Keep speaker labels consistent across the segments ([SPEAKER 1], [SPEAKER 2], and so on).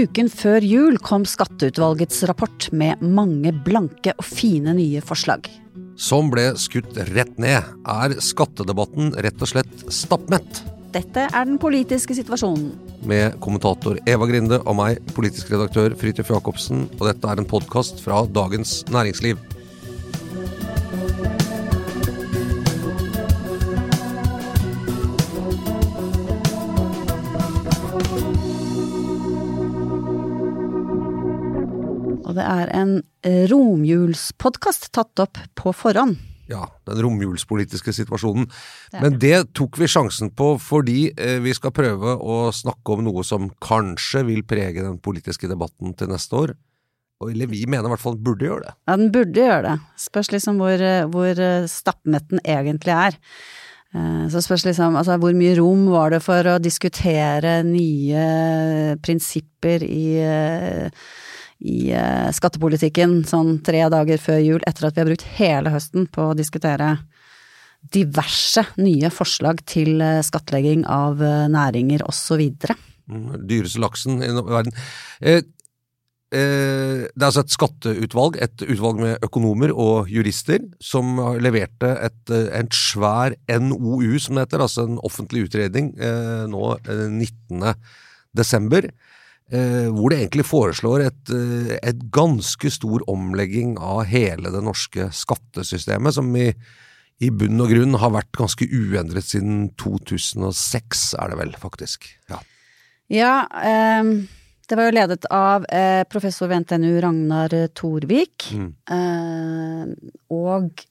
[SPEAKER 1] Uken før jul kom Skatteutvalgets rapport med mange blanke og fine nye forslag.
[SPEAKER 2] Som ble skutt rett ned, er skattedebatten rett og slett stappmett.
[SPEAKER 1] Dette er den politiske situasjonen.
[SPEAKER 2] Med kommentator Eva Grinde og meg, politisk redaktør Fridtjof Jacobsen, og dette er en podkast fra Dagens Næringsliv.
[SPEAKER 1] Det er en eh, romjulspodkast tatt opp på forhånd.
[SPEAKER 2] Ja, den romjulspolitiske situasjonen. Men det tok vi sjansen på fordi eh, vi skal prøve å snakke om noe som kanskje vil prege den politiske debatten til neste år. Eller vi mener i hvert fall den burde gjøre det.
[SPEAKER 1] Ja, den burde gjøre det. Spørs liksom hvor, eh, hvor stappmetten egentlig er. Eh, Så spørs liksom altså hvor mye rom var det for å diskutere nye prinsipper i, eh, i eh, skattepolitikken sånn tre dager før jul, etter at vi har brukt hele høsten på å diskutere diverse nye forslag til eh, skattlegging av eh, næringer osv.
[SPEAKER 2] Mm, Dyreste laksen i verden. Det er altså et skatteutvalg, et utvalg med økonomer og jurister, som leverte et, en svær NOU, som det heter, altså en offentlig utredning, nå eh, 19. desember. Eh, hvor det egentlig foreslår et, eh, et ganske stor omlegging av hele det norske skattesystemet, som i, i bunn og grunn har vært ganske uendret siden 2006, er det vel, faktisk. Ja.
[SPEAKER 1] Ja, ehm, det var jo ledet av eh, professor ved NTNU Ragnar Torvik.
[SPEAKER 2] Mm.
[SPEAKER 1] Eh, og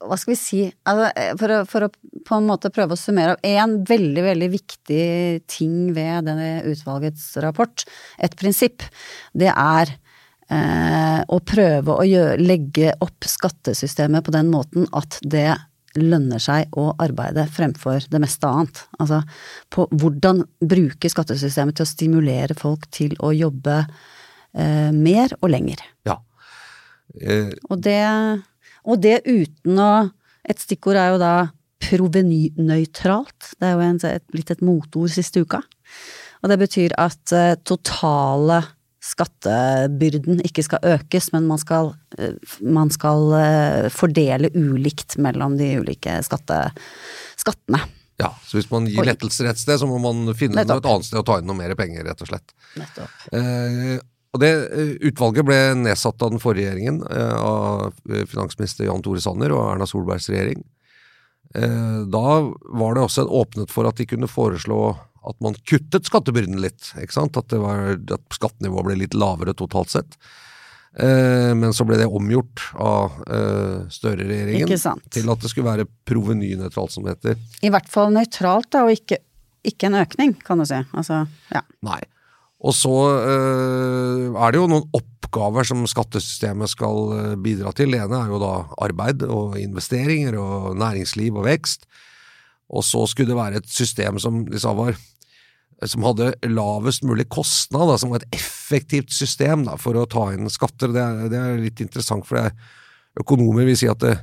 [SPEAKER 1] hva skal vi si altså, eh, for, å, for å på en måte prøve å summere opp En veldig, veldig viktig ting ved denne utvalgets rapport, et prinsipp, det er eh, å prøve å gjøre, legge opp skattesystemet på den måten at det lønner seg å arbeide fremfor det meste annet. Altså på hvordan bruke skattesystemet til å stimulere folk til å jobbe eh, mer og lenger.
[SPEAKER 2] ja. Eh,
[SPEAKER 1] Og det, og det uten å Et stikkord er jo da provenynøytralt. Det er jo en, et, blitt et motord siste uka. Og det betyr at uh, totale skattebyrden ikke skal økes, men man skal, uh, man skal uh, fordele ulikt mellom de ulike skatte, skattene.
[SPEAKER 2] Ja, så hvis man gir lettelser et sted, så må man finne
[SPEAKER 1] Nettopp.
[SPEAKER 2] et annet sted å ta inn noe mer penger, rett og slett.
[SPEAKER 1] Nettopp.
[SPEAKER 2] Eh, og det eh, Utvalget ble nedsatt av den forrige regjeringen, eh, av eh, finansminister Jan Tore Sanner og Erna Solbergs regjering. Eh, da var det også åpnet for at de kunne foreslå at man kuttet skattebyrden litt. ikke sant? At, det var, at skattenivået ble litt lavere totalt sett. Eh, men så ble det omgjort av eh, Støre-regjeringen til at det skulle være provenynøytralt, som det heter.
[SPEAKER 1] I hvert fall nøytralt, da, og ikke, ikke en økning, kan du si. Altså, ja.
[SPEAKER 2] Nei. Og så øh, er det jo noen oppgaver som skattesystemet skal øh, bidra til. Det ene er jo da arbeid og investeringer og næringsliv og vekst. Og så skulle det være et system som de sa var som hadde lavest mulig kostnad, da, som var et effektivt system da, for å ta inn skatter. Det er, det er litt interessant, for det er, økonomer vil si at det,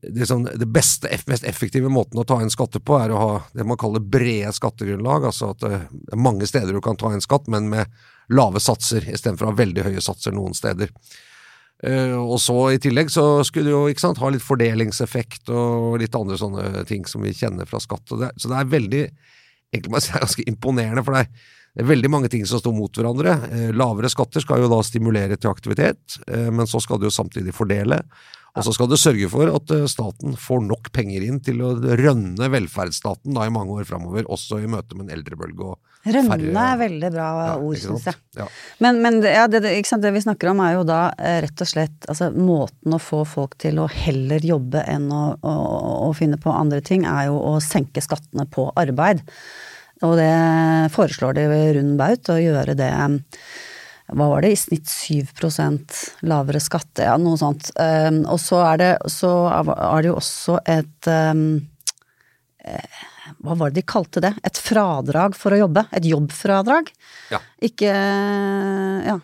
[SPEAKER 2] det, er sånn, det beste, mest effektive måten å ta inn skatter på, er å ha det man kaller brede skattegrunnlag. Altså at det er mange steder du kan ta inn skatt, men med lave satser, istedenfor å ha veldig høye satser noen steder. Eh, og så i tillegg så skulle du jo ikke sant, ha litt fordelingseffekt og litt andre sånne ting som vi kjenner fra skatt. Det, så det er veldig egentlig må jeg si, ganske imponerende, for det er, det er veldig mange ting som står mot hverandre. Eh, lavere skatter skal jo da stimulere til aktivitet, eh, men så skal du jo samtidig fordele. Og så skal du sørge for at eh, staten får nok penger inn til å rønne velferdsstaten da i mange år framover, også i møte med en eldrebølge og
[SPEAKER 1] Rønne er veldig bra
[SPEAKER 2] Ja,
[SPEAKER 1] ord, syns jeg.
[SPEAKER 2] Ja.
[SPEAKER 1] Men, men ja, det, det, vi snakker om er jo da eh, rett og slett altså, måten å få folk til å heller jobbe enn å, å, å finne på andre ting, er jo å senke skattene på arbeid. Og det foreslår de rund baut, å gjøre det hva var det, i snitt 7% lavere skatt, ja, noe sånt. Um, og så er det, så er det jo også et um, Hva var det de kalte det? Et fradrag for å jobbe. Et jobbfradrag.
[SPEAKER 2] Ja.
[SPEAKER 1] Ikke Ja.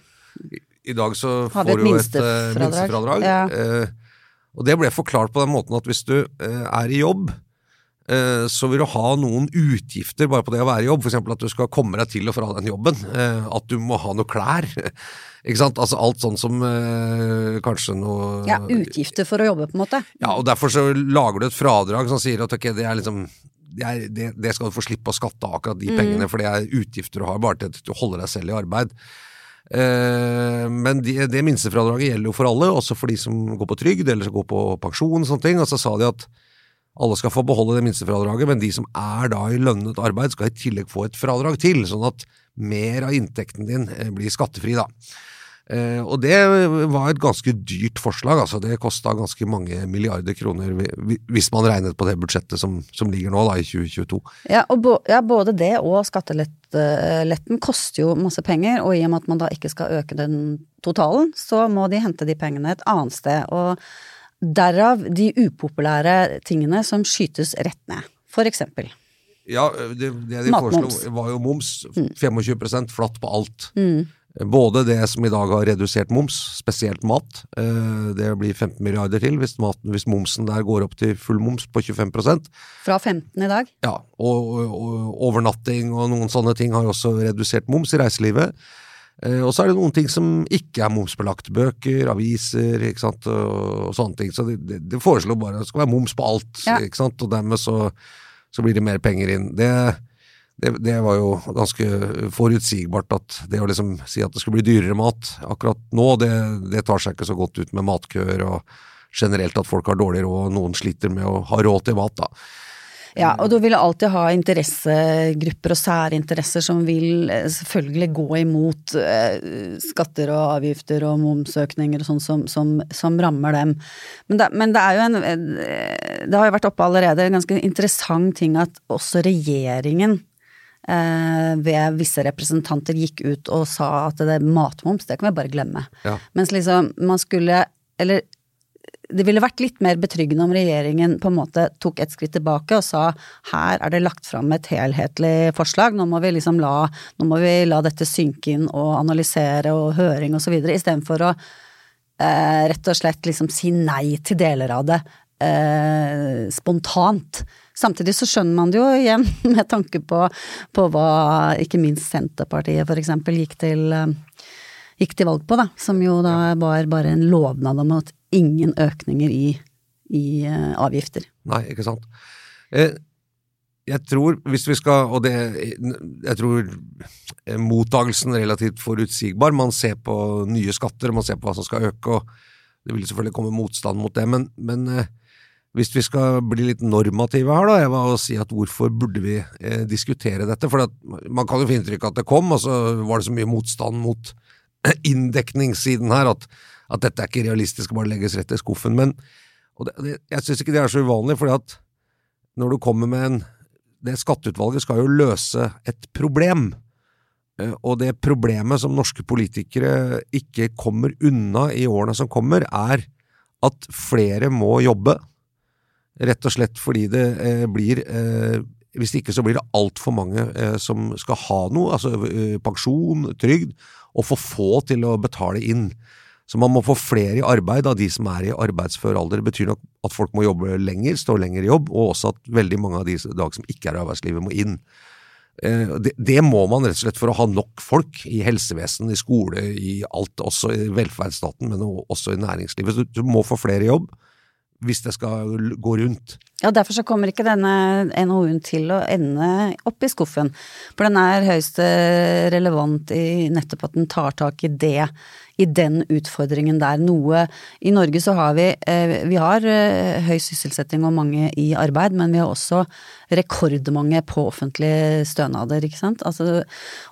[SPEAKER 2] I dag så får du jo et eh,
[SPEAKER 1] minstefradrag?
[SPEAKER 2] minstefradrag.
[SPEAKER 1] Ja.
[SPEAKER 2] Uh, og det ble forklart på den måten at hvis du uh, er i jobb, så vil du ha noen utgifter bare på det å være i jobb. F.eks. at du skal komme deg til og fra den jobben. Eh, at du må ha noe klær. Ikke sant? Altså alt sånn som øh, kanskje noe
[SPEAKER 1] ja, utgifter for å jobbe, på en måte.
[SPEAKER 2] Ja, og derfor så lager du et fradrag som sier at ok, det er liksom det, er, det, det skal du få slippe å skatte av akkurat de pengene, for det er utgifter du har bare til at du holder deg selv i arbeid. Uh, men de, det minstefradraget gjelder jo for alle, også for de som går på trygd eller som går på pensjon og sånne ting. Og så sa de at alle skal få beholde det minstefradraget, men de som er da i lønnet arbeid, skal i tillegg få et fradrag til, sånn at mer av inntekten din eh, blir skattefri, da. Eh, og det var et ganske dyrt forslag, altså. Det kosta ganske mange milliarder kroner hvis man regnet på det budsjettet som, som ligger nå, da, i 2022.
[SPEAKER 1] Ja, bo, ja, både det og skatteletten koster jo masse penger, og i og med at man da ikke skal øke den totalen, så må de hente de pengene et annet sted. Og derav de upopulære tingene som skytes rett ned. For eksempel.
[SPEAKER 2] Ja, det, det de
[SPEAKER 1] Matmoms.
[SPEAKER 2] foreslo var jo moms. 25% flatt på alt. Både det som i dag har redusert moms, spesielt mat. eh, Det blir 15 milliarder til hvis, maten, hvis momsen der går opp til full moms på 25%
[SPEAKER 1] Fra 15 i dag.
[SPEAKER 2] Ja, og, og, og overnatting og noen sånne ting har også redusert moms i reiselivet. Eh, og så er det noen ting som ikke er momsbelagt. Bøker, aviser ikke sant, og, og sånne ting. Så det, de det foreslår bare at det skal være moms på alt,
[SPEAKER 1] Ja.
[SPEAKER 2] ikke sant, og dermed så, så blir det mer penger inn. Det, det, det var jo ganske forutsigbart at det å liksom si at det skulle bli dyrere mat akkurat nå, det, det tar seg ikke så godt ut med matkøer og generelt at folk har dårlig råd, og noen sliter med å ha råd til mat, da.
[SPEAKER 1] Ja, og du vil alltid ha interessegrupper og særinteresser som vil eh, selvfølgelig gå imot eh, skatter og avgifter og momsøkninger og sånn som, som, som rammer dem. Men det, men det er jo en eh, Det har jo vært oppe allerede en ganske interessant ting at også regjeringen ved visse representanter gikk ut og sa at det er matmoms, det kan vi bare glemme.
[SPEAKER 2] Ja.
[SPEAKER 1] Mens liksom man skulle Eller det ville vært litt mer betryggende om regjeringen på en måte tok et skritt tilbake og sa her er det lagt fram et helhetlig forslag, nå må vi liksom la, må vi la dette synke inn og analysere og høring og så videre, istedenfor å eh, rett og slett liksom si nei til deler av det eh, spontant. Samtidig så skjønner man det jo igjen med tanke på, på hva ikke minst Senterpartiet for eksempel gikk til eh, gikk til valg på, da, som jo da var bare en lovnad om at ingen økninger i, i eh, avgifter.
[SPEAKER 2] Nei, ikke sant. Eh, jeg tror, hvis vi skal, og det Jeg tror eh, mottagelsen er relativt forutsigbar. Man ser på nye skatter, man ser på hva som skal øke, og det vil selvfølgelig komme motstand mot det, men, men hvis vi skal bli litt normative her, da, Eva, og si at hvorfor burde vi eh, diskutere dette? For man kan jo få inntrykk av at det kom, og så var det så mye motstand mot inndekningssiden her at, at dette er ikke realistisk, bare legges rett i skuffen. Men det, det, jeg syns ikke det er så uvanlig, fordi at når du kommer med en Det skatteutvalget skal jo løse et problem. Eh, Og det problemet som norske politikere ikke kommer unna i årene som kommer, er at flere må jobbe. Rett og slett fordi det eh, blir eh, Hvis ikke så blir det altfor mange eh, som skal ha noe, altså eh, pensjon, trygd, og for få til å betale inn. Så man må få flere i arbeid av de som er i arbeidsfør alder. Det betyr nok at folk må jobbe lenger, stå lenger i jobb, og også at veldig mange av de i dag som ikke er i arbeidslivet, må inn. Eh, det, må man rett og slett for å ha nok folk i helsevesen, i skole, i alt, også i velferdsstaten, men også i næringslivet. Så du, du må få flere jobb hvis det skal gå rundt.
[SPEAKER 1] Ja, derfor så kommer ikke denne NOU-en til å ende opp i skuffen. For den er høyst eh, relevant i nettopp at den tar tak i det, i den utfordringen der. Noe I Norge så har vi eh, Vi har eh, høy sysselsetting og mange i arbeid, men vi har også rekordmange på offentlige stønader, ikke sant. Altså,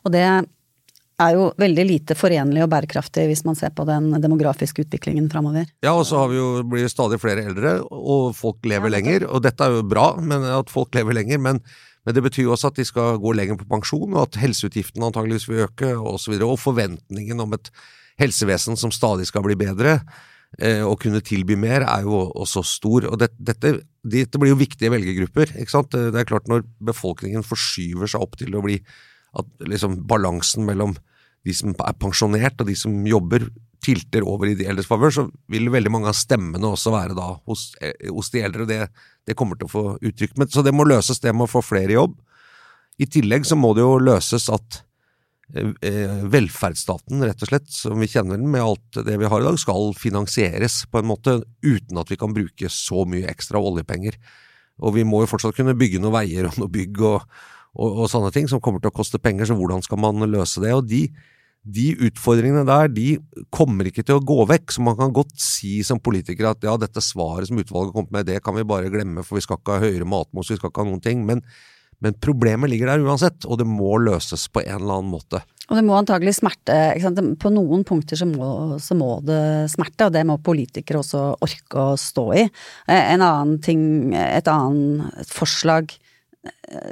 [SPEAKER 1] og det er jo veldig lite forenlig og bærekraftig hvis man ser på den demografiske utviklingen framover.
[SPEAKER 2] Ja, og så har vi jo blitt stadig flere eldre, og folk lever ja, lenger. Og dette er jo bra, men at folk lever lenger, men, men det betyr jo også at de skal gå lenger på pensjon, og at helseutgiftene antageligvis vil øke, og så videre. Og forventningen om et helsevesen som stadig skal bli bedre, eh, og kunne tilby mer, er jo også stor. Og det, dette, dette blir jo viktige velgergrupper, ikke sant. Det er klart når befolkningen forskyver seg opp til å bli at liksom balansen mellom de som er pensjonert og de som jobber, tilter over i de eldres favør, så vil veldig mange av stemmene også være da hos, eh, hos de eldre. og det, det, kommer til å få uttrykk. Men, så det må løses, det med å få flere i jobb. I tillegg så må det jo løses at velferdsstaten, rett og slett, som vi kjenner den med alt det vi har i dag, skal finansieres på en måte uten at vi kan bruke så mye ekstra oljepenger. Og vi må jo fortsatt kunne bygge noen veier og noe bygg og, og, og, sånne ting som kommer til å koste penger, så hvordan skal man løse det? Og de, de utfordringene der de kommer ikke til å gå vekk, så man kan godt si som politiker at ja, dette svaret som utvalget kom med, det kan vi bare glemme, for vi skal ikke ha høyere matmos, vi skal ikke ha noen ting. Men, men, problemet ligger der uansett, og det må løses på en eller annen måte.
[SPEAKER 1] Og det må antagelig smerte. På noen punkter så må, så må, det smerte, og det må politikere også orke å stå i. Eh, en annen ting, et annet forslag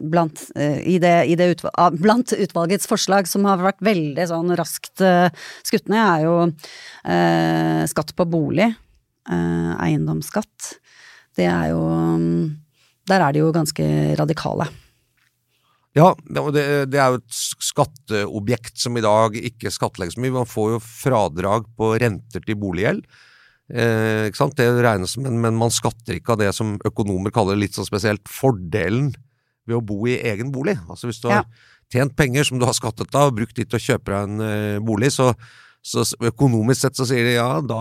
[SPEAKER 1] blant, i det, det utvalg, blant, utvalgets forslag som har vært veldig sånn raskt skutt ned, er jo eh, skatt på bolig. Eh, eiendomsskatt. Det er jo um, Der er de jo ganske radikale.
[SPEAKER 2] Ja, det, det, er jo et skatteobjekt som i dag ikke skattlegges mye. Man får jo fradrag på renter til boliggjeld. Eh, ikke sant? Det regnes som, men, man skatter ikke av det som økonomer kaller litt sånn spesielt fordelen ved å bo i egen bolig. Altså hvis du har tjent penger som du har skattet av, og brukt de til å kjøpe deg en uh, bolig, så så økonomisk sett så sier de ja, da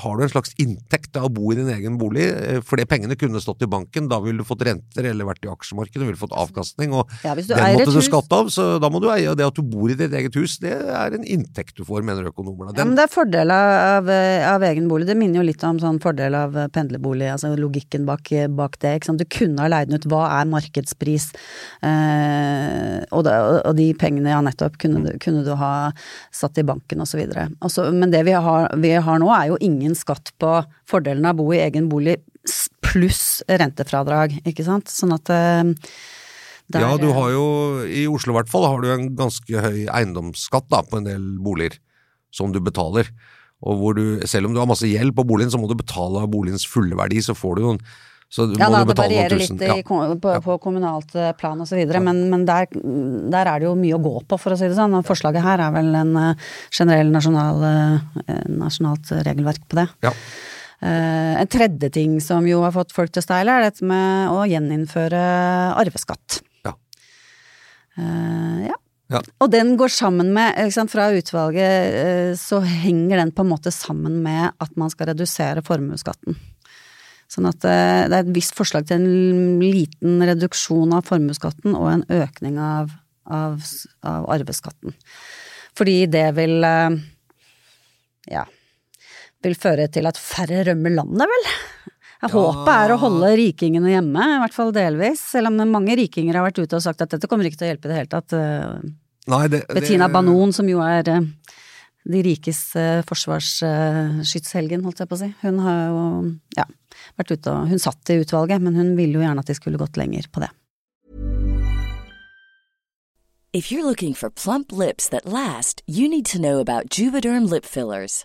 [SPEAKER 2] har du en slags inntekt av å bo i din egen bolig, eh, for det pengene kunne stått i banken, da ville du fått renter eller vært i aksjemarkedet, ville fått avkastning, og ja, den måtte du skatte av, så da må du eie. Og det at du bor i ditt eget hus, det er en inntekt du får, mener økonomer.
[SPEAKER 1] Ja, men det er fordel av, av, egen bolig. Det minner jo litt om sånn fordel av pendlerbolig, altså logikken bak, bak det. Du kunne ha leid den ut, hva er markedspris? Eh, og, det, og, de pengene, ja nettopp, kunne, kunne du ha satt i banken, og så videre. Altså, men det vi har, vi har, nå er jo ingen skatt på fordelen av å bo i egen bolig pluss rentefradrag, ikke sant. Sånn at uh,
[SPEAKER 2] der, Ja, du har jo, i Oslo i hvert fall, har du en ganske høy eiendomsskatt da, på en del boliger som du betaler. Og hvor du, selv om du har masse gjeld på boligen, så må du betale av boligens fulle verdi, så får du noen så
[SPEAKER 1] ja, da, det varierer litt i, på, på, kommunalt eh, plan osv., ja. men, men der, der, er det jo mye å gå på, for å si det sånn. Og forslaget her er vel en uh, generell nasjonal, uh, nasjonalt regelverk på det. Ja. Uh, en tredje ting som jo har fått folk til å steile, er dette med å gjeninnføre arveskatt. Ja. ja. Ja. Og den går sammen med, sant, fra utvalget så henger den på en måte sammen med at man skal redusere formuesskatten. Sånn at eh, det er et visst forslag til en liten reduksjon av formuesskatten og en økning av, av, av, arbeidsskatten. Fordi det vil eh, ja vil føre til at færre rømmer landet, vel? Ja. Håpet er å holde rikingene hjemme, i hvert fall delvis. Selv om mange rikinger har vært ute og sagt at dette kommer ikke til å hjelpe i det hele tatt. Eh, Nei, det, Bettina det... Banon, som jo er de rikes forsvarsskytshelgen, holdt jeg på å si. Hun har jo ja, vært ute og Hun satt i utvalget, men hun ville jo gjerne at de skulle gått lenger på det.
[SPEAKER 3] If you're looking for plump lips that last, you need to know about Juvederm lip fillers.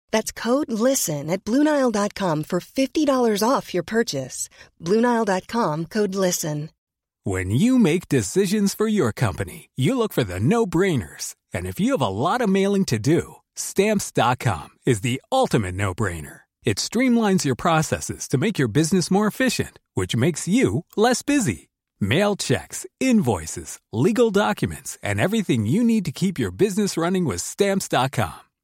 [SPEAKER 4] That's code LISTEN at Bluenile.com for $50 off your purchase. Bluenile.com code LISTEN.
[SPEAKER 5] When you make decisions for your company, you look for the no brainers. And if you have a lot of mailing to do, stamps.com is the ultimate no brainer. It streamlines your processes to make your business more efficient, which makes you less busy. Mail checks, invoices, legal documents, and everything you need to keep your business running with stamps.com.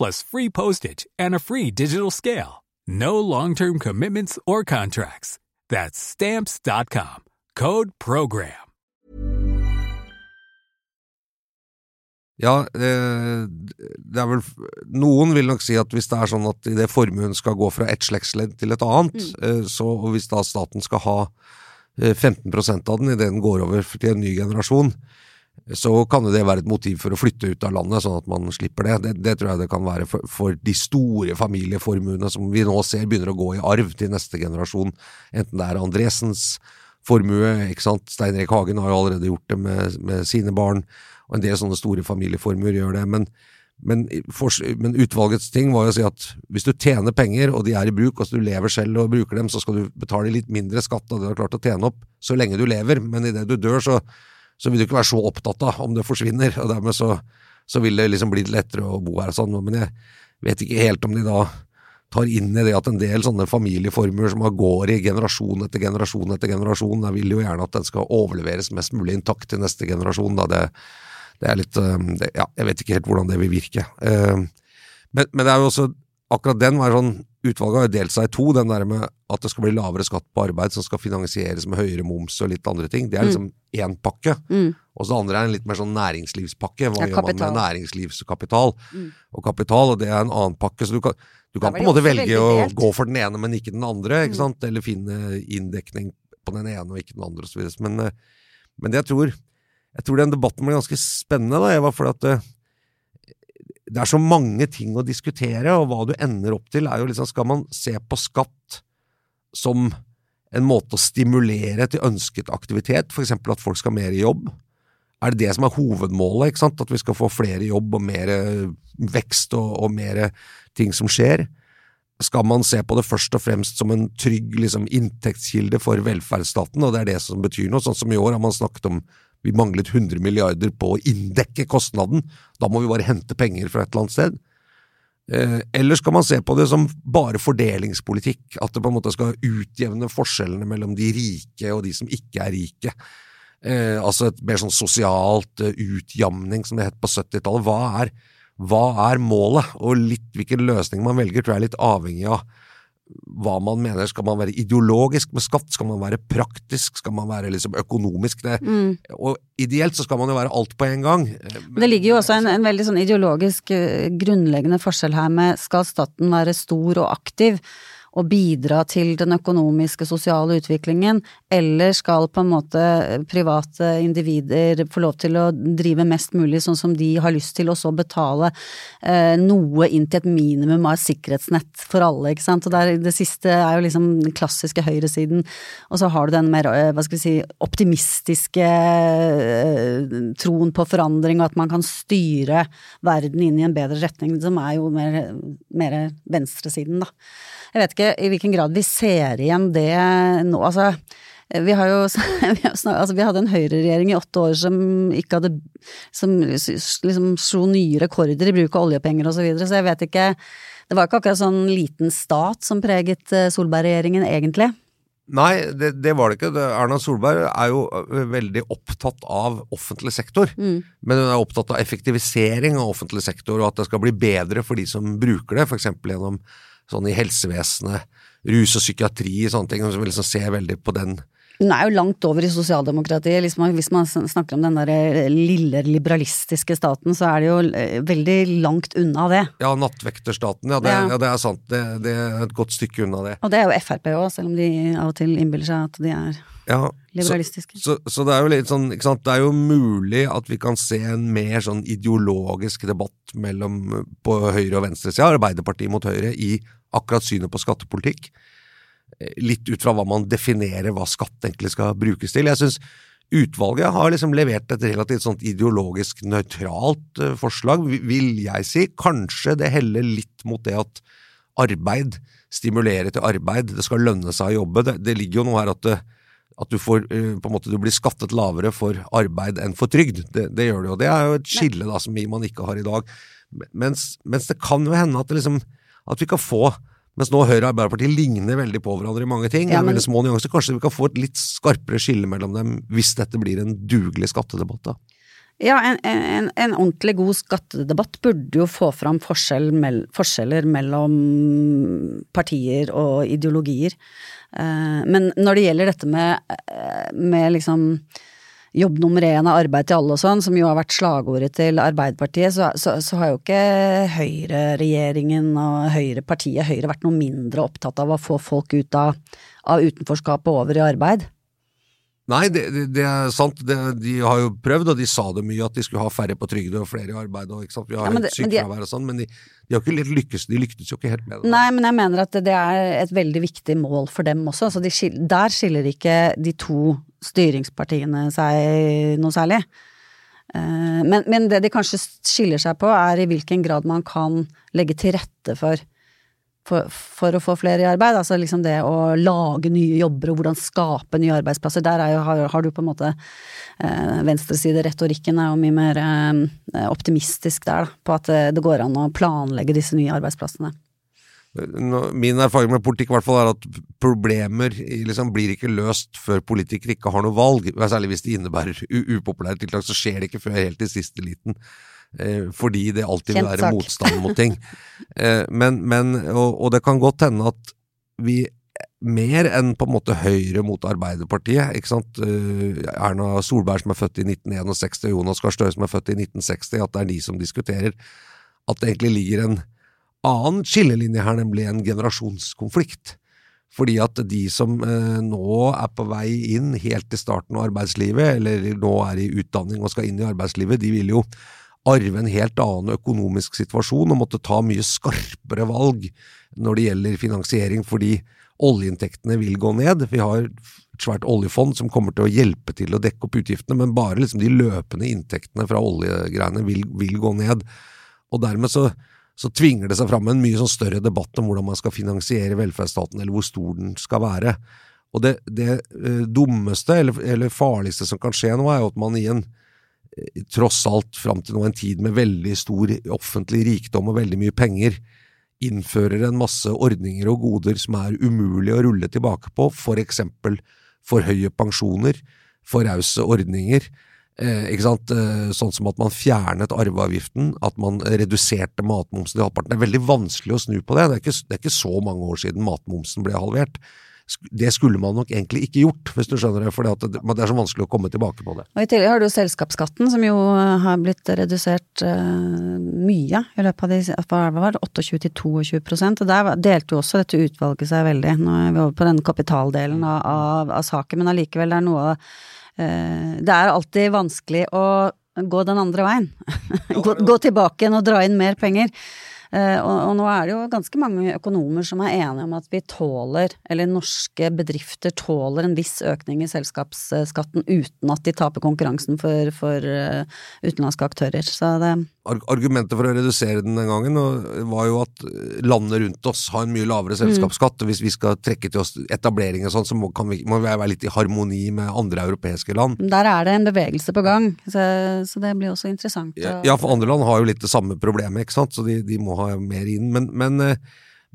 [SPEAKER 5] plus free postage and a free digital scale. No long term commitments or contracts. That's Stamps.com. Code PROGRAM.
[SPEAKER 2] Ja, det, er vel Noen vil nok si at hvis det er sånn at idet formuen skal gå fra ett slektsledd til et annet, mm. så og hvis da staten skal ha eh, 15 av den idet den går over til en ny generasjon, så kan det være et motiv for å flytte ut av landet, sånn at man slipper det. Det, det tror jeg det kan være for, for, de store familieformuene som vi nå ser begynner å gå i arv til neste generasjon, enten det er Andresens formue, ikke sant, Stein Erik Hagen har jo allerede gjort det med, med sine barn, og en del sånne store familieformuer gjør det. Men, men, for, men, utvalgets ting var jo å si at hvis du tjener penger, og de er i bruk, og så du lever selv og bruker dem, så skal du betale litt mindre skatt av det du har klart å tjene opp, så lenge du lever. Men idet du dør, så, så vil du ikke være så opptatt av om det forsvinner, og dermed så, så vil det liksom bli lettere å bo her og sånn. Men jeg vet ikke helt om de da tar inn i det at en del sånne familieformuer som går i generasjon etter generasjon etter generasjon, jeg vil jo gjerne at den skal overleveres mest mulig intakt til neste generasjon. da det det er litt det, Ja, jeg vet ikke helt hvordan det vil virke. Men, men det er jo også Akkurat den var sånn Utvalget har jo delt seg i to. Den der med at det skal bli lavere skatt på arbeid som skal finansieres med høyere moms og litt andre ting. Det er liksom én pakke.
[SPEAKER 1] Mm.
[SPEAKER 2] Og så det andre er en litt mer sånn næringslivspakke. Hva
[SPEAKER 1] Ja,
[SPEAKER 2] gjør man med næringslivskapital og kapital? Og det er en annen pakke. Så du kan, du kan på en måte velge å gå for den ene, men ikke den andre. ikke sant? Eller finne inndekning på den ene og ikke den andre osv. Men, eh, men jeg tror jeg tror den debatten blir ganske spennende, da, Eva, for at eh, det er så mange ting å diskutere, og hva du ender opp til, er jo liksom Skal man se på skatt som en måte å stimulere til ønsket aktivitet, f.eks. at folk skal mer i jobb? Er det det som er hovedmålet? ikke sant? At vi skal få flere i jobb og mer vekst og, og mer ting som skjer? Skal man se på det først og fremst som en trygg liksom, inntektskilde for velferdsstaten, og det er det som betyr noe? Sånn som i år har man snakket om vi manglet 100 milliarder på å inndekke kostnaden, da må vi bare hente penger fra et eller annet sted. Eh, Eller skal man se på det som bare fordelingspolitikk, at det på en måte skal utjevne forskjellene mellom de rike og de som ikke er rike? Eh, altså et mer sånn sosialt eh, utjamning, som det het på 70-tallet. Hva, hva er målet? Og litt hvilken løsning man velger, tror jeg er litt avhengig av hva man mener. Skal man være ideologisk med skatt? Skal man være praktisk? Skal man være liksom økonomisk? Det,
[SPEAKER 1] Mm.
[SPEAKER 2] Og ideelt så skal man jo være alt på en gang.
[SPEAKER 1] Det ligger jo også en, en veldig sånn ideologisk eh, grunnleggende forskjell her med skal staten være stor og aktiv og bidra til den økonomiske, sosiale utviklingen, eller skal på en måte private individer få lov til å drive mest mulig sånn som de har lyst til, og så betale eh, noe inn til et minimum av et sikkerhetsnett for alle, ikke sant. Og der, det siste er jo liksom den klassiske høyresiden, og så har du den mer, eh, hva skal vi si, optimistiske eh, troen på forandring, og at man kan styre verden inn i en bedre retning, som er jo mer, mer venstresiden, da. Jeg vet ikke i hvilken grad vi ser igjen det nå, altså. Vi har jo vi, har snak, altså vi hadde en høyreregjering i åtte år som ikke hadde Som liksom slo nye rekorder i bruk av oljepenger og så videre, så jeg vet ikke Det var ikke akkurat sånn liten stat som preget eh, Solberg-regjeringen, egentlig.
[SPEAKER 2] Nei, det, det, var det ikke. Erna Solberg er jo veldig opptatt av offentlig sektor.
[SPEAKER 1] Mm.
[SPEAKER 2] Men hun er opptatt av effektivisering av offentlig sektor, og at det skal bli bedre for de som bruker det, f.eks. gjennom sånn i helsevesenet, rus og psykiatri, og sånne ting, som liksom ser veldig på den.
[SPEAKER 1] Hun er jo langt over i sosialdemokratiet. Liksom, hvis man snakker om den der lille liberalistiske staten, så er det jo veldig langt unna det.
[SPEAKER 2] Ja, nattvekterstaten. Ja, det, ja. ja, det er sant. Det, det, er et godt stykke unna det.
[SPEAKER 1] Og det er jo Frp òg, selv om de av og til innbiller seg at de er
[SPEAKER 2] ja,
[SPEAKER 1] liberalistiske.
[SPEAKER 2] Så, så, så, det er jo litt sånn, ikke sant. Det er jo mulig at vi kan se en mer sånn ideologisk debatt mellom på høyre- og venstresida, Arbeiderpartiet mot Høyre, i akkurat synet på skattepolitikk. Litt ut fra hva man definerer hva skatt egentlig skal brukes til. Jeg syns utvalget har liksom levert et relativt sånt ideologisk nøytralt uh, forslag, vil jeg si. Kanskje det heller litt mot det at arbeid stimulerer til arbeid, det skal lønne seg å jobbe. Det, det ligger jo noe her at, det, at du, får, måte, du blir skattet lavere for arbeid enn for trygd. Det, det gjør det jo. Det er jo et skille da, som man ikke har i dag. Mens, mens det kan jo hende at, liksom, at vi kan få mens nå Høyre og Arbeiderpartiet ligner veldig på hverandre i mange ting.
[SPEAKER 1] Ja, men...
[SPEAKER 2] veldig små nyanser. Kanskje vi kan få et litt skarpere skille mellom dem hvis dette blir en dugelig skattedebatt, da.
[SPEAKER 1] Ja, en, en, en ordentlig god skattedebatt burde jo få fram forskjell mell, forskjeller mellom partier og ideologier. Uh, men når det gjelder dette med, med liksom jobb nummer én av arbeid til alle og sånn, som jo har vært slagordet til Arbeiderpartiet, så, så, så har jo ikke høyreregjeringen og høyrepartiet Høyre vært noe mindre opptatt av å få folk ut av, av utenforskapet over i arbeid.
[SPEAKER 2] Nei, det, det, det er sant. Det, de har jo prøvd, og de sa det mye, at de skulle ha færre på trygd og flere i arbeid. Og? Vi har
[SPEAKER 1] Ja,
[SPEAKER 2] sykefravær og sånn, men de, de har ikke lykkes, de lyktes jo ikke helt med det.
[SPEAKER 1] Nei, men jeg mener at det er et veldig viktig mål for dem også. Altså de der skiller ikke de to styringspartiene seg noe særlig. Eh, Men, men det de kanskje skiller seg på, er i hvilken grad man kan legge til rette for, for, for å få flere i arbeid. Altså liksom det å lage nye jobber og hvordan skape nye arbeidsplasser. Der er jo, har, har du på en måte eh, Venstresideretorikken er jo mye mer eh, optimistisk der, da, på at eh, det går an å planlegge disse nye arbeidsplassene.
[SPEAKER 2] Min erfaring med politikk i hvert fall er at problemer liksom blir ikke løst før politikere ikke har noe valg. Særlig hvis det innebærer upopulære tiltak, så skjer det ikke før helt i siste liten. Eh, fordi det alltid vil være motstand mot ting. Eh, men, men, og, og det kan godt hende at vi mer enn på en måte Høyre mot Arbeiderpartiet. ikke sant? Eh, Erna Solberg som er født i 1961 og Jonas Gahr Støre som er født i 1960, at det er de som diskuterer. At det egentlig ligger en annen skillelinje her, nemlig en generasjonskonflikt. Fordi at de som eh, nå er på vei inn helt til starten av arbeidslivet, eller nå er i utdanning og skal inn i arbeidslivet, de vil jo arve en helt annen økonomisk situasjon og måtte ta mye skarpere valg når det gjelder finansiering, fordi oljeinntektene vil gå ned. Vi har et svært oljefond som kommer til å hjelpe til å dekke opp utgiftene, men bare liksom de løpende inntektene fra oljegreiene vil, vil gå ned. Og dermed så, så tvinger det seg fram en mye sånn større debatt om hvordan man skal finansiere velferdsstaten, eller hvor stor den skal være. Og det, det eh, dummeste, eller, eller farligste som kan skje nå, er jo at man i en eh, tross alt fram til nå en tid med veldig stor offentlig rikdom og veldig mye penger, innfører en masse ordninger og goder som er umulig å rulle tilbake på, for eksempel for høye pensjoner, for rause ordninger, Eh, ikke sant? Eh, sånn som at man fjernet arveavgiften, at man reduserte matmomsen til halvparten. Det er veldig vanskelig å snu på det. Det er, ikke, det er ikke så mange år siden matmomsen ble halvert. Det skulle man nok egentlig ikke gjort, hvis du skjønner det, for det, det er så vanskelig å komme tilbake på det.
[SPEAKER 1] Og i tillegg har du selskapsskatten, som jo har blitt redusert eh, mye i løpet av de hva var det, 28 til 22 prosent. Og der delte jo også dette utvalget seg veldig. Nå er vi over på den kapitaldelen av, av, av saken, men allikevel det er noe eh, Det er alltid vanskelig å gå den andre veien. gå, gå tilbake igjen og dra inn mer penger. Uh, og, og nå er det jo ganske mange økonomer som er enige om at vi tåler, eller norske bedrifter tåler en viss økning i selskapsskatten uten at de taper konkurransen for, for uh, utenlandske aktører. Så det
[SPEAKER 2] Argumentet for å redusere den den gangen var jo at landene landet rundt oss har en mye lavere selskapsskatt, og hvis vi skal trekke til oss etablering og sånn, så må, kan vi, må vi være litt i harmoni med andre europeiske land.
[SPEAKER 1] Der er det en bevegelse på gang, så, så det blir også interessant. å-
[SPEAKER 2] Ja, for andre land har jo litt det samme problemet, ikke sant, så de, de må ha mer inn. Men, men, eh,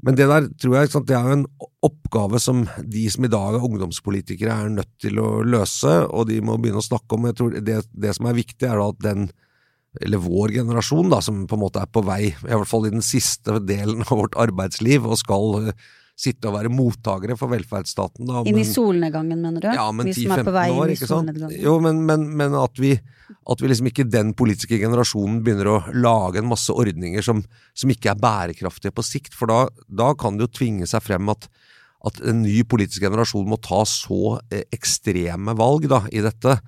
[SPEAKER 2] men det der tror jeg sant, det er jo en oppgave som de som i dag er ungdomspolitikere er nødt til å løse, og de må begynne å snakke om. Jeg tror det, det som er viktig, er at den eller vår generasjon, da, som på en måte er på vei, i hvert fall i den siste delen av vårt arbeidsliv, og skal eh, sitte og være mottakere for velferdsstaten. Da,
[SPEAKER 1] Inn i solnedgangen, mener du?
[SPEAKER 2] ja, men
[SPEAKER 1] Vi som er på
[SPEAKER 2] 10-15 år, ikke sant? Jo, men, men, men at, vi, at vi liksom ikke den politiske generasjonen begynner å lage en masse ordninger som, som ikke er bærekraftige på sikt, for da, da kan det jo tvinge seg frem at, at en ny politisk generasjon må ta så eh, ekstreme valg da, i dette.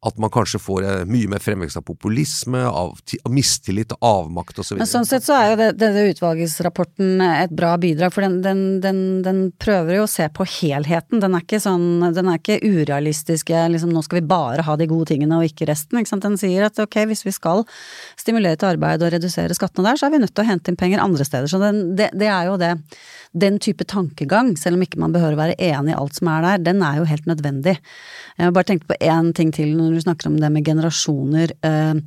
[SPEAKER 2] At man kanskje får eh, mye mer fremvekst av populisme, av, av mistillit, avmakt osv.
[SPEAKER 1] Men sånn sett så er jo denne utvalgsrapporten et bra bidrag, for den, den, den, den prøver jo å se på helheten. Den er ikke sånn, den er ikke urealistisk, eh, liksom nå skal vi bare ha de gode tingene og ikke resten. Ikke? Den sier at ok, hvis vi skal stimulere til arbeid og redusere skattene der, så er vi nødt til å hente inn penger andre steder. Så den, det, det er jo det. Den type tankegang, selv om ikke man behøver å være enig i alt som er der, den er jo helt nødvendig. Jeg har bare tenkt på én ting til når du snakker om det med generasjoner. Eh,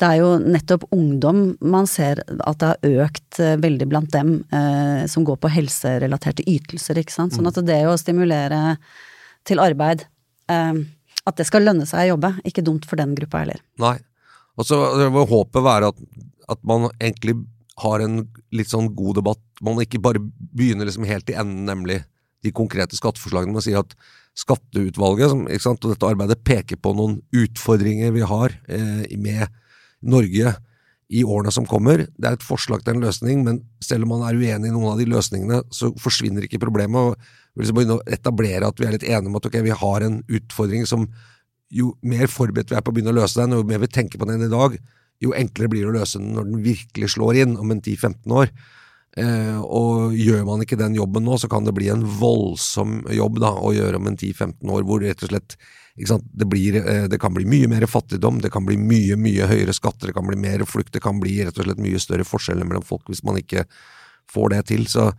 [SPEAKER 1] Det er jo nettopp ungdom man ser at det har økt eh, veldig blant dem eh, som går på helserelaterte ytelser, ikke sant. Sånn at det å stimulere til arbeid, at det skal lønne seg å jobbe, ikke dumt for den gruppa heller.
[SPEAKER 2] Nei. Og så må håpet være at, at man egentlig har en litt sånn god debatt. Man ikke bare begynner liksom helt i enden, nemlig de konkrete skatteforslagene. Man sier at skatteutvalget som, sant, og dette arbeidet peker på noen utfordringer vi har eh, med Norge i årene som kommer. Det er et forslag til en løsning, men selv om man er uenig i noen av de løsningene, så forsvinner ikke problemet. og vi liksom begynne å etablere at vi er litt enige om at okay, vi har en utfordring som jo mer forberedt vi er på å begynne å løse den, og jo mer vi tenker på den i dag, jo enklere blir det å løse den når den virkelig slår inn om en 10-15 år. Eh, og gjør man ikke den jobben nå, så kan det bli en voldsom jobb da, å gjøre om en 10-15 år, hvor rett og slett det, blir, eh, det kan bli mye mer fattigdom, det kan bli mye mye høyere skatter, det kan bli mer flukt, det kan bli rett og slett mye større forskjeller mellom folk hvis man ikke får det til. Så,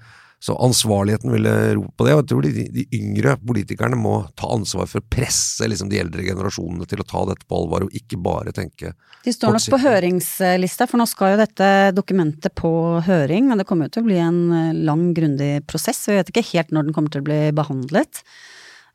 [SPEAKER 2] så ansvarligheten ville rope på det, og jeg tror de, de yngre politikerne må ta ansvar for å presse liksom, de eldre generasjonene til å ta dette på alvor, og ikke bare tenke
[SPEAKER 1] De står nok på høringslista, for nå skal jo dette dokumentet på høring, Men det kommer jo til å bli en eh, lang, grundig prosess. Vi vet ikke helt når den kommer til å bli behandlet.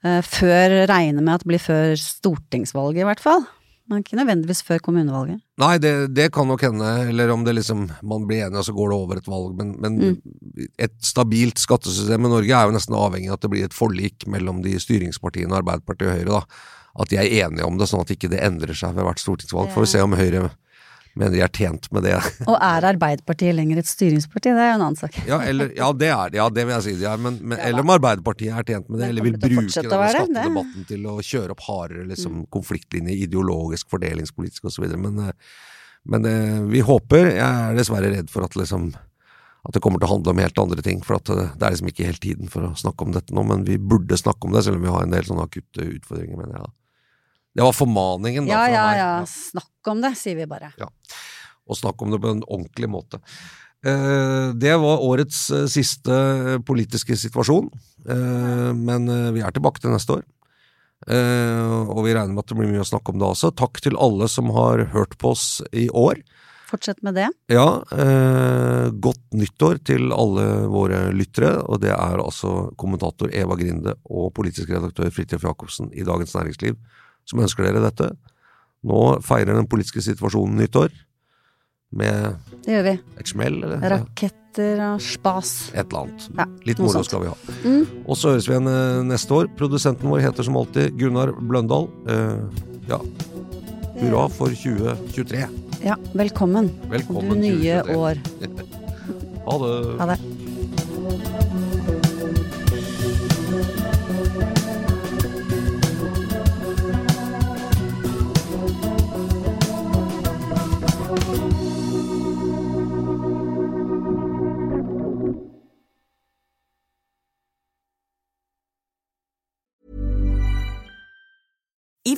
[SPEAKER 1] Eh, Før regner med at det blir før stortingsvalget, i hvert fall. Men ikke nødvendigvis før kommunevalget.
[SPEAKER 2] Nei, det, det kan nok hende, eller om det liksom man blir enig og så går det over et valg, men, men et stabilt skattesystem i Norge er jo nesten avhengig av at det blir et forlik mellom de styringspartiene, Arbeiderpartiet og Høyre, da. At de er enige om det, sånn at ikke det endrer seg ved hvert stortingsvalg. Får vi se om Høyre mener de er tjent med det.
[SPEAKER 1] Og er Arbeiderpartiet lenger et styringsparti? Det er jo en annen sak.
[SPEAKER 2] Ja, eller, ja det er det, ja, det vil jeg si de er, men, men, eller om Arbeiderpartiet er tjent med det, eller vil bruke denne
[SPEAKER 1] det. Mm.
[SPEAKER 2] skattedebatten til å kjøre opp hardere liksom, konfliktlinjer, ideologisk, fordelingspolitisk osv. Men, eh, men eh, vi håper. Jeg er dessverre redd for at liksom at det kommer til å handle om helt andre ting, for eh, det er liksom ikke helt tiden for å snakke om dette nå, men vi burde snakke om det, selv om vi har en del sånne akutte utfordringer, mener jeg. da. Det var formaningen da,
[SPEAKER 1] Ja, ja, ja. Snakk om det, sier vi bare.
[SPEAKER 2] og snakk om det på en ordentlig måte. Eh, Det var årets eh, siste eh, politiske situasjon, men vi er tilbake til neste år. Og vi regner med at det blir mye å snakke om da også. Takk til alle som har hørt på oss i år.
[SPEAKER 1] Fortsett med det.
[SPEAKER 2] Ja, eh, godt nyttår til alle våre lyttere, og det er altså kommentator Eva Grinde og politisk redaktør Fridtjof Jacobsen i Dagens Næringsliv som ønsker dere dette. Nå feirer den politiske situasjonen nyttår. Med
[SPEAKER 1] Det gjør vi.
[SPEAKER 2] et smell, eller?
[SPEAKER 1] Raketter og spas.
[SPEAKER 2] Et eller annet.
[SPEAKER 1] Ja,
[SPEAKER 2] Litt moro skal vi ha. Og så høres vi igjen eh, neste år. Produsenten vår heter som alltid Gunnar Bløndal. Uh, ja. Hurra for 2023.
[SPEAKER 1] Ja, velkommen.
[SPEAKER 2] Velkommen
[SPEAKER 1] du nye
[SPEAKER 2] 2023.
[SPEAKER 1] år.
[SPEAKER 2] Ha det.
[SPEAKER 1] Ha det.